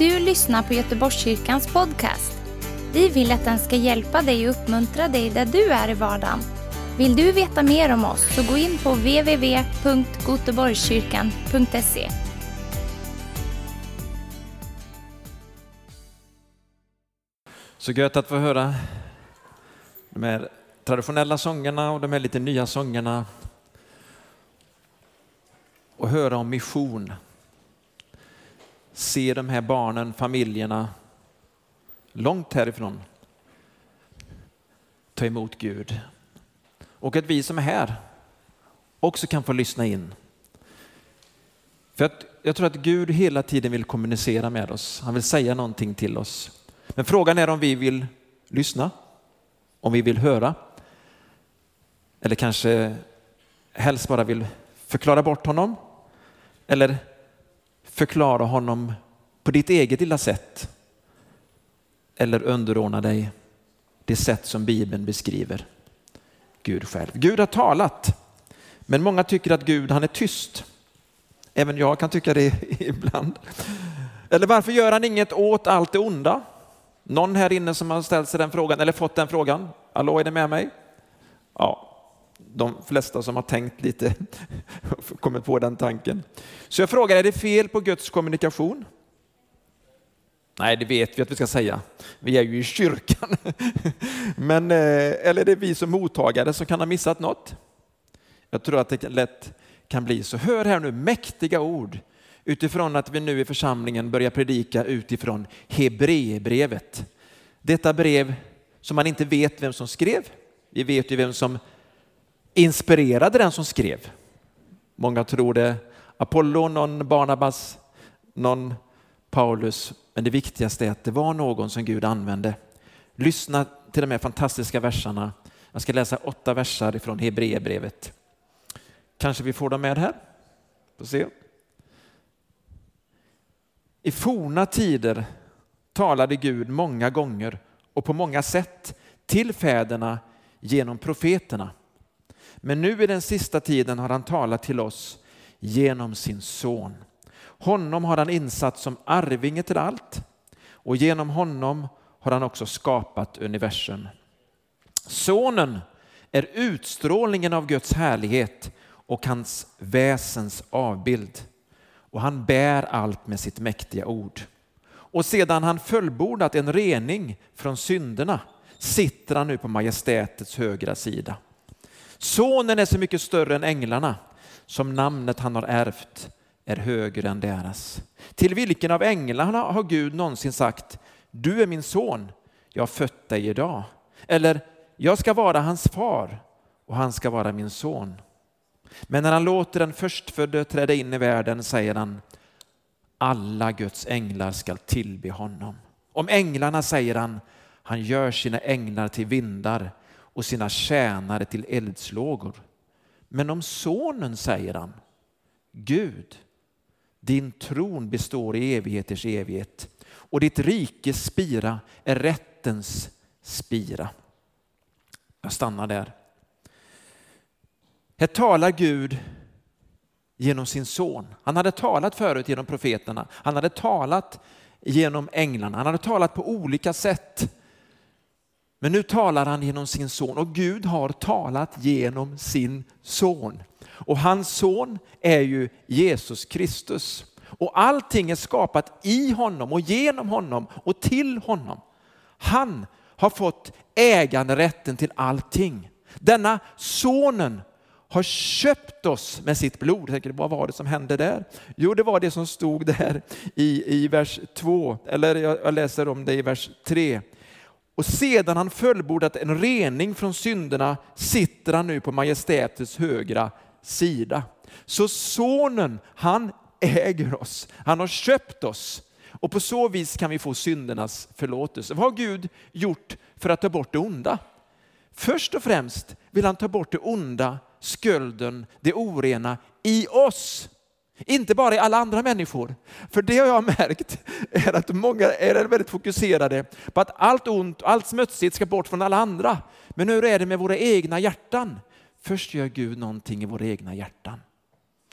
du lyssnar på Göteborgskyrkans podcast. Vi vill att den ska hjälpa dig och uppmuntra dig där du är i vardagen. Vill du veta mer om oss så gå in på www.goteborgskyrkan.se. Så gött att få höra de här traditionella sångerna och de här lite nya sångerna. Och höra om mission. Se de här barnen, familjerna långt härifrån ta emot Gud. Och att vi som är här också kan få lyssna in. För att jag tror att Gud hela tiden vill kommunicera med oss. Han vill säga någonting till oss. Men frågan är om vi vill lyssna, om vi vill höra eller kanske helst bara vill förklara bort honom eller förklara honom på ditt eget lilla sätt eller underordna dig det sätt som Bibeln beskriver Gud själv. Gud har talat, men många tycker att Gud han är tyst. Även jag kan tycka det ibland. Eller varför gör han inget åt allt det onda? Någon här inne som har ställt sig den frågan eller fått den frågan? Hallå, är ni med mig? Ja, de flesta som har tänkt lite kommit på den tanken. Så jag frågar, är det fel på Guds kommunikation? Nej, det vet vi att vi ska säga. Vi är ju i kyrkan. Men, eh, eller är det vi som mottagare som kan ha missat något? Jag tror att det lätt kan bli så. Hör här nu mäktiga ord utifrån att vi nu i församlingen börjar predika utifrån Hebreerbrevet. Detta brev som man inte vet vem som skrev. Vi vet ju vem som inspirerade den som skrev. Många tror det Apollo, någon Barnabas, någon Paulus. Men det viktigaste är att det var någon som Gud använde. Lyssna till de här fantastiska verserna. Jag ska läsa åtta verser från Hebreerbrevet. Kanske vi får dem med här? Får se. I forna tider talade Gud många gånger och på många sätt till fäderna genom profeterna. Men nu i den sista tiden har han talat till oss genom sin son. Honom har han insatt som arvinge till allt och genom honom har han också skapat universum. Sonen är utstrålningen av Guds härlighet och hans väsens avbild och han bär allt med sitt mäktiga ord. Och sedan han fullbordat en rening från synderna sitter han nu på majestätets högra sida. Sonen är så mycket större än änglarna som namnet han har ärvt är högre än deras. Till vilken av änglarna har Gud någonsin sagt du är min son, jag har fött dig idag. Eller jag ska vara hans far och han ska vara min son. Men när han låter den förstfödde träda in i världen säger han alla Guds änglar skall tillbe honom. Om änglarna säger han han gör sina änglar till vindar och sina tjänare till eldslågor. Men om sonen säger han Gud, din tron består i evigheters evighet och ditt rikes spira är rättens spira. Jag stannar där. Här talar Gud genom sin son. Han hade talat förut genom profeterna. Han hade talat genom änglarna. Han hade talat på olika sätt. Men nu talar han genom sin son och Gud har talat genom sin son. Och hans son är ju Jesus Kristus. Och allting är skapat i honom och genom honom och till honom. Han har fått äganderätten till allting. Denna sonen har köpt oss med sitt blod. Jag tänker, vad var det som hände där? Jo, det var det som stod där i, i vers 2, eller jag läser om det i vers 3. Och sedan han fullbordat en rening från synderna sitter han nu på majestätets högra sida. Så sonen, han äger oss. Han har köpt oss. Och på så vis kan vi få syndernas förlåtelse. Vad har Gud gjort för att ta bort det onda? Först och främst vill han ta bort det onda, skulden, det orena i oss. Inte bara i alla andra människor. För det har jag märkt är att många är väldigt fokuserade på att allt ont och allt smutsigt ska bort från alla andra. Men hur är det med våra egna hjärtan? Först gör Gud någonting i våra egna hjärtan.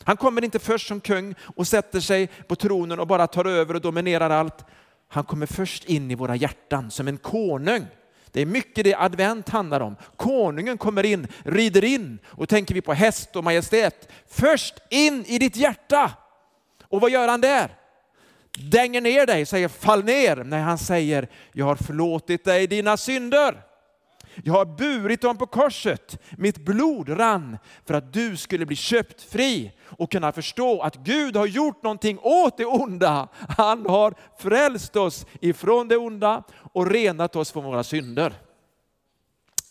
Han kommer inte först som kung och sätter sig på tronen och bara tar över och dominerar allt. Han kommer först in i våra hjärtan som en konung. Det är mycket det advent handlar om. Konungen kommer in, rider in och tänker vi på häst och majestät. Först in i ditt hjärta. Och vad gör han där? Dänger ner dig, säger fall ner. Nej, han säger, jag har förlåtit dig dina synder. Jag har burit dem på korset. Mitt blod rann för att du skulle bli köpt fri och kunna förstå att Gud har gjort någonting åt det onda. Han har frälst oss ifrån det onda och renat oss från våra synder.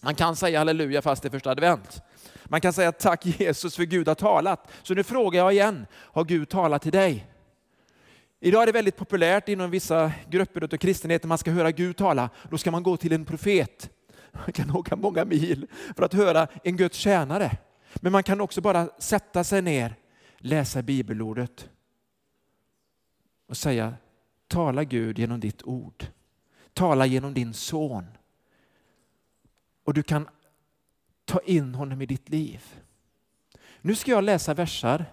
Man kan säga halleluja fast det är första advent. Man kan säga tack Jesus för Gud har talat. Så nu frågar jag igen, har Gud talat till dig? Idag är det väldigt populärt inom vissa grupper av kristenheten, man ska höra Gud tala. Då ska man gå till en profet. Man kan åka många mil för att höra en Guds tjänare. Men man kan också bara sätta sig ner, läsa bibelordet och säga, tala Gud genom ditt ord. Tala genom din son. Och du kan ta in honom i ditt liv. Nu ska jag läsa versar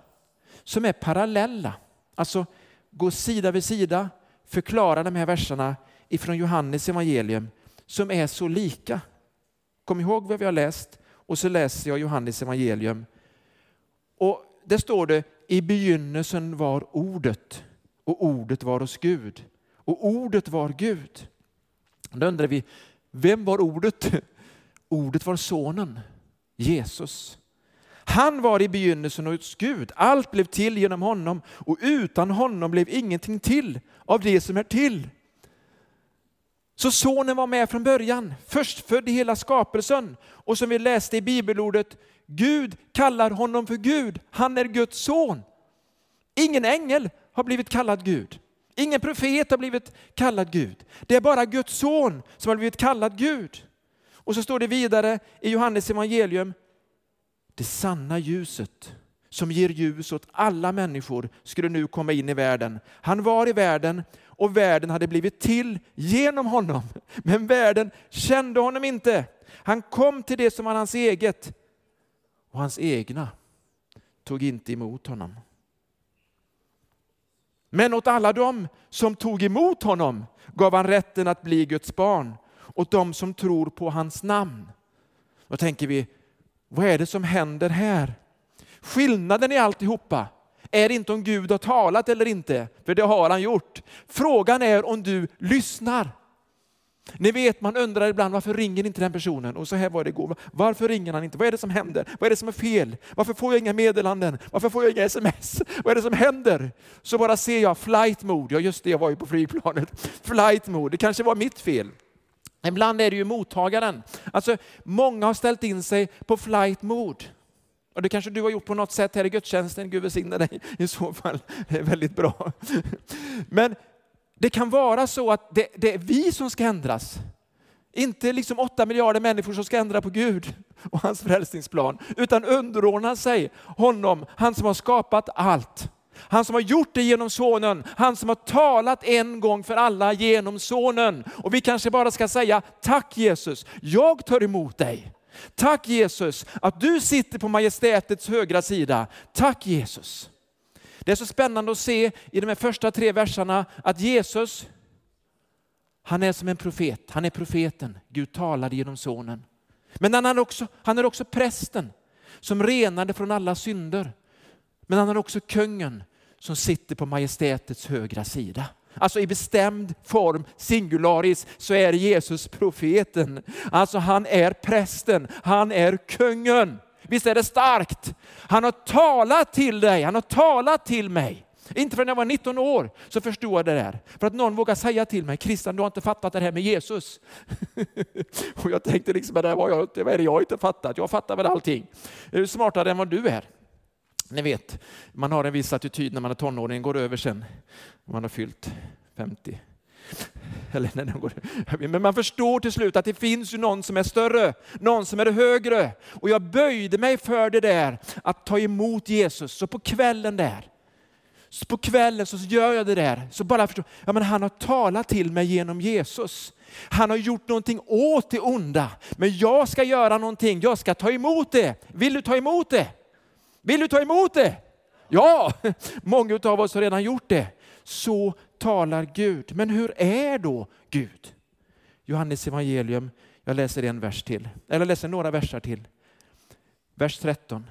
som är parallella. Alltså gå sida vid sida, förklara de här verserna ifrån Johannes evangelium som är så lika. Kom ihåg vad vi har läst och så läser jag Johannes evangelium. Och där står det, i begynnelsen var ordet och ordet var hos Gud och ordet var Gud. Då undrar vi, vem var ordet? Ordet var sonen, Jesus. Han var i begynnelsen hos Gud. Allt blev till genom honom och utan honom blev ingenting till av det som är till. Så sonen var med från början, förstfödd i hela skapelsen. Och som vi läste i bibelordet, Gud kallar honom för Gud. Han är Guds son. Ingen ängel har blivit kallad Gud. Ingen profet har blivit kallad Gud. Det är bara Guds son som har blivit kallad Gud. Och så står det vidare i Johannes evangelium, det sanna ljuset som ger ljus åt alla människor skulle nu komma in i världen. Han var i världen och världen hade blivit till genom honom. Men världen kände honom inte. Han kom till det som var hans eget och hans egna tog inte emot honom. Men åt alla dem som tog emot honom gav han rätten att bli Guds barn, åt dem som tror på hans namn. Då tänker vi, vad är det som händer här? Skillnaden i alltihopa är inte om Gud har talat eller inte, för det har han gjort. Frågan är om du lyssnar. Ni vet, man undrar ibland varför ringer inte den personen? Och så här var det igår. Varför ringer han inte? Vad är det som händer? Vad är det som är fel? Varför får jag inga meddelanden? Varför får jag inga sms? Vad är det som händer? Så bara ser jag flight mode. Ja just det, jag var ju på flygplanet. Flight mode, det kanske var mitt fel. Ibland är det ju mottagaren. Alltså, många har ställt in sig på flight mode. Och det kanske du har gjort på något sätt här i gudstjänsten. Gud välsigne dig i så fall. Det är väldigt bra. Men det kan vara så att det, det, är vi som ska ändras. Inte liksom åtta miljarder människor som ska ändra på Gud och hans frälsningsplan, utan underordna sig honom, han som har skapat allt. Han som har gjort det genom sonen, han som har talat en gång för alla genom sonen. Och vi kanske bara ska säga tack Jesus, jag tar emot dig. Tack Jesus att du sitter på majestätets högra sida. Tack Jesus. Det är så spännande att se i de här första tre verserna att Jesus, han är som en profet. Han är profeten. Gud talade genom sonen. Men han är också, han är också prästen som renade från alla synder. Men han är också kungen som sitter på majestätets högra sida. Alltså i bestämd form, singularis, så är Jesus profeten. Alltså han är prästen, han är kungen. Visst är det starkt? Han har talat till dig, han har talat till mig. Inte förrän jag var 19 år så förstod jag det där. För att någon vågade säga till mig, Christian du har inte fattat det här med Jesus. och jag tänkte liksom, det var jag, vad är det jag inte fattat? Jag fattar väl allting. Jag är smartare än vad du är. Ni vet, man har en viss attityd när man är tonåring, går över sen när man har fyllt 50. Eller när den går. Men man förstår till slut att det finns ju någon som är större, någon som är högre. Och jag böjde mig för det där, att ta emot Jesus. Så på kvällen där, så på kvällen så gör jag det där. Så bara förstår, ja men han har talat till mig genom Jesus. Han har gjort någonting åt det onda. Men jag ska göra någonting, jag ska ta emot det. Vill du ta emot det? Vill du ta emot det? Ja, många av oss har redan gjort det. Så talar Gud. Men hur är då Gud? Johannes evangelium, jag läser en vers till, eller läser några versar till. Vers 13.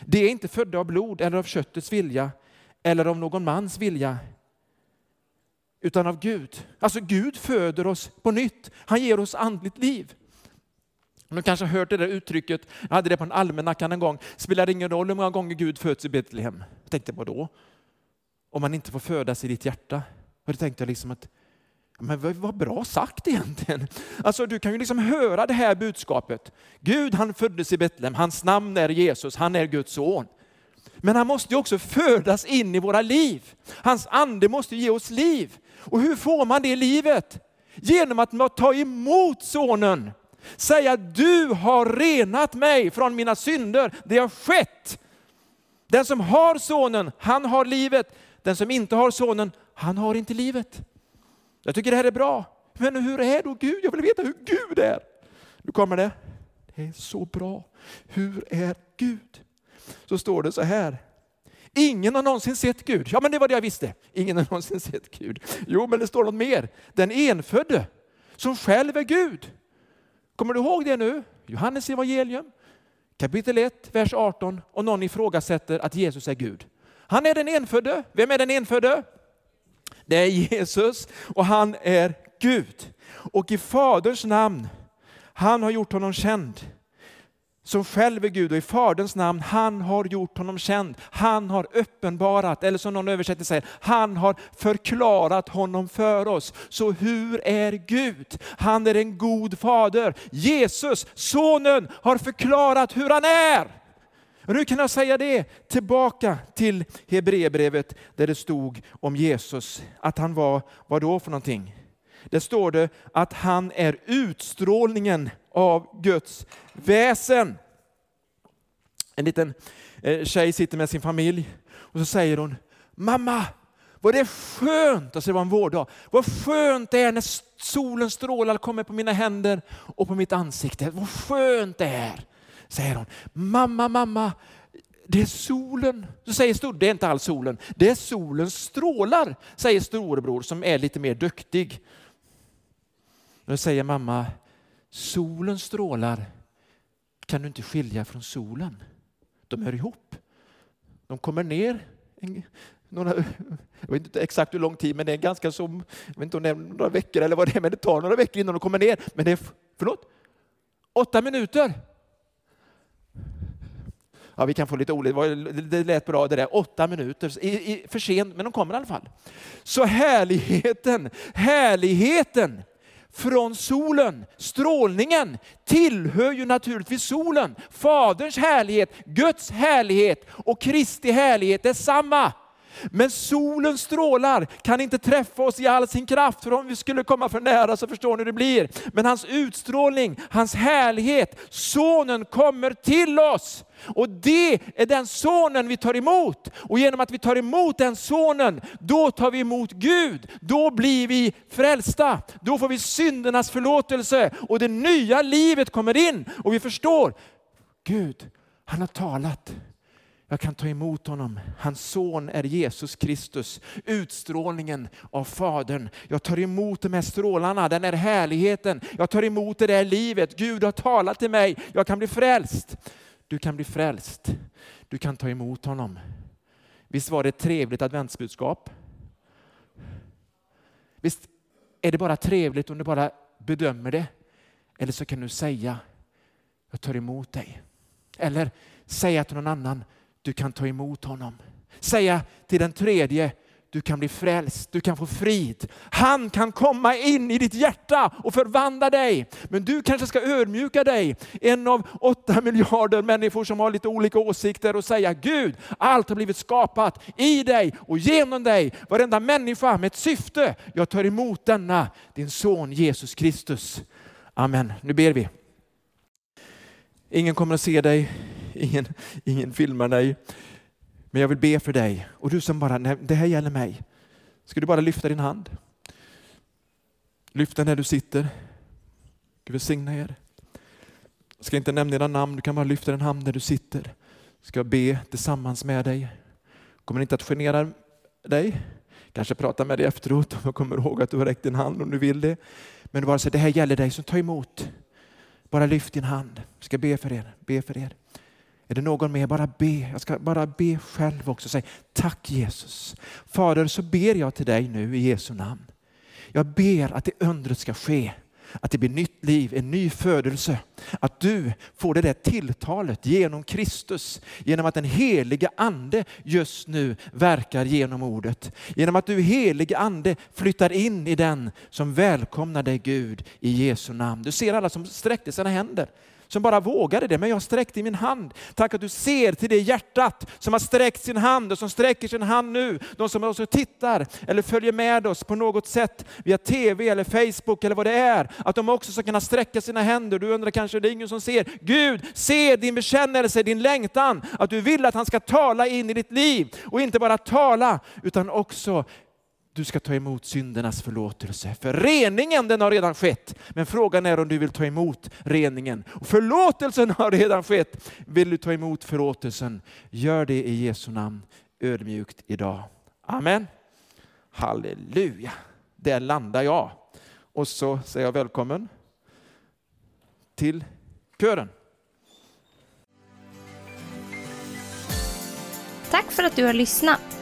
Det är inte födda av blod eller av köttets vilja eller av någon mans vilja utan av Gud. Alltså Gud föder oss på nytt. Han ger oss andligt liv. Du kanske har hört det där uttrycket, jag hade det på en almanackan en gång, spelar ingen roll hur många gånger Gud föds i Betlehem. Jag tänkte, vadå? Om man inte får födas i ditt hjärta? Och då tänkte jag liksom att, men vad bra sagt egentligen. Alltså du kan ju liksom höra det här budskapet. Gud han föddes i Betlehem, hans namn är Jesus, han är Guds son. Men han måste ju också födas in i våra liv. Hans ande måste ge oss liv. Och hur får man det livet? Genom att ta emot sonen. Säga du har renat mig från mina synder. Det har skett. Den som har sonen, han har livet. Den som inte har sonen, han har inte livet. Jag tycker det här är bra. Men hur är då Gud? Jag vill veta hur Gud är. Nu kommer det. Det är så bra. Hur är Gud? Så står det så här. Ingen har någonsin sett Gud. Ja, men det var det jag visste. Ingen har någonsin sett Gud. Jo, men det står något mer. Den enfödde, som själv är Gud. Kommer du ihåg det nu? Johannes evangelium, kapitel 1, vers 18. Och någon ifrågasätter att Jesus är Gud. Han är den enfödde. Vem är den enfödde? Det är Jesus och han är Gud. Och i Faderns namn, han har gjort honom känd som själv är Gud och i Faderns namn, han har gjort honom känd. Han har uppenbarat, eller som någon översättning säger, han har förklarat honom för oss. Så hur är Gud? Han är en god fader. Jesus, sonen, har förklarat hur han är. Och nu kan jag säga det tillbaka till Hebreerbrevet där det stod om Jesus, att han var, vad då för någonting? Det står det att han är utstrålningen av Guds väsen. En liten eh, tjej sitter med sin familj och så säger hon, mamma, vad det är skönt, alltså det var en vårdag, vad skönt det är när solens strålar kommer på mina händer och på mitt ansikte. Vad skönt det är, säger hon. Mamma, mamma, det är solen. Så säger stor, det är inte alls solen, det är solens strålar, säger storebror som är lite mer duktig. Då säger mamma, solens strålar kan du inte skilja från solen. De hör ihop. De kommer ner en, några, jag vet inte exakt hur lång tid, men det är ganska som, jag vet inte om det är några veckor eller vad det är, men det tar några veckor innan de kommer ner. Men det är, förlåt, åtta minuter. Ja, vi kan få lite olika, det lät bra det där, åtta minuter, I, i, för sent, men de kommer i alla fall. Så härligheten, härligheten från solen, strålningen, tillhör ju naturligtvis solen. Faderns härlighet, Guds härlighet och Kristi härlighet är samma. Men solens strålar kan inte träffa oss i all sin kraft, för om vi skulle komma för nära så förstår ni hur det blir. Men hans utstrålning, hans härlighet, sonen kommer till oss. Och det är den sonen vi tar emot. Och genom att vi tar emot den sonen, då tar vi emot Gud. Då blir vi frälsta. Då får vi syndernas förlåtelse och det nya livet kommer in. Och vi förstår, Gud, han har talat. Jag kan ta emot honom. Hans son är Jesus Kristus, utstrålningen av Fadern. Jag tar emot de här strålarna, den här härligheten. Jag tar emot det där livet. Gud har talat till mig. Jag kan bli frälst. Du kan bli frälst. Du kan ta emot honom. Visst var det ett trevligt adventsbudskap? Visst är det bara trevligt om du bara bedömer det? Eller så kan du säga, jag tar emot dig. Eller säga till någon annan, du kan ta emot honom. Säga till den tredje, du kan bli frälst, du kan få frid. Han kan komma in i ditt hjärta och förvandla dig. Men du kanske ska ödmjuka dig, en av åtta miljarder människor som har lite olika åsikter och säga Gud, allt har blivit skapat i dig och genom dig. Varenda människa med ett syfte. Jag tar emot denna, din son Jesus Kristus. Amen. Nu ber vi. Ingen kommer att se dig, ingen, ingen filmar dig. Men jag vill be för dig. Och du som bara, nej, det här gäller mig. Ska du bara lyfta din hand? Lyft den där du sitter. Gud välsigna er. Jag ska inte nämna era namn, du kan bara lyfta din hand där du sitter. Ska jag be tillsammans med dig. Kommer inte att genera dig. Kanske prata med dig efteråt om jag kommer ihåg att du har räckt din hand om du vill det. Men bara säga, det här gäller dig så ta emot. Bara lyft din hand. Jag ska be för er. Be för er. Är det någon mer, bara be. Jag ska bara be själv också. Säg tack Jesus. Fader, så ber jag till dig nu i Jesu namn. Jag ber att det undret ska ske att det blir nytt liv, en ny födelse. Att du får det där tilltalet genom Kristus, genom att den helige ande just nu verkar genom ordet. Genom att du helige ande flyttar in i den som välkomnar dig Gud i Jesu namn. Du ser alla som sträckte sina händer som bara vågade det, men jag sträckte min hand. Tack att du ser till det hjärtat som har sträckt sin hand och som sträcker sin hand nu. De som också tittar eller följer med oss på något sätt via tv eller Facebook eller vad det är. Att de också ska kunna sträcka sina händer. Du undrar kanske, det är ingen som ser. Gud ser din bekännelse, din längtan. Att du vill att han ska tala in i ditt liv. Och inte bara tala, utan också du ska ta emot syndernas förlåtelse. För reningen den har redan skett. Men frågan är om du vill ta emot reningen. Och förlåtelsen har redan skett. Vill du ta emot förlåtelsen? Gör det i Jesu namn ödmjukt idag. Amen. Halleluja. Där landar jag. Och så säger jag välkommen till kören. Tack för att du har lyssnat.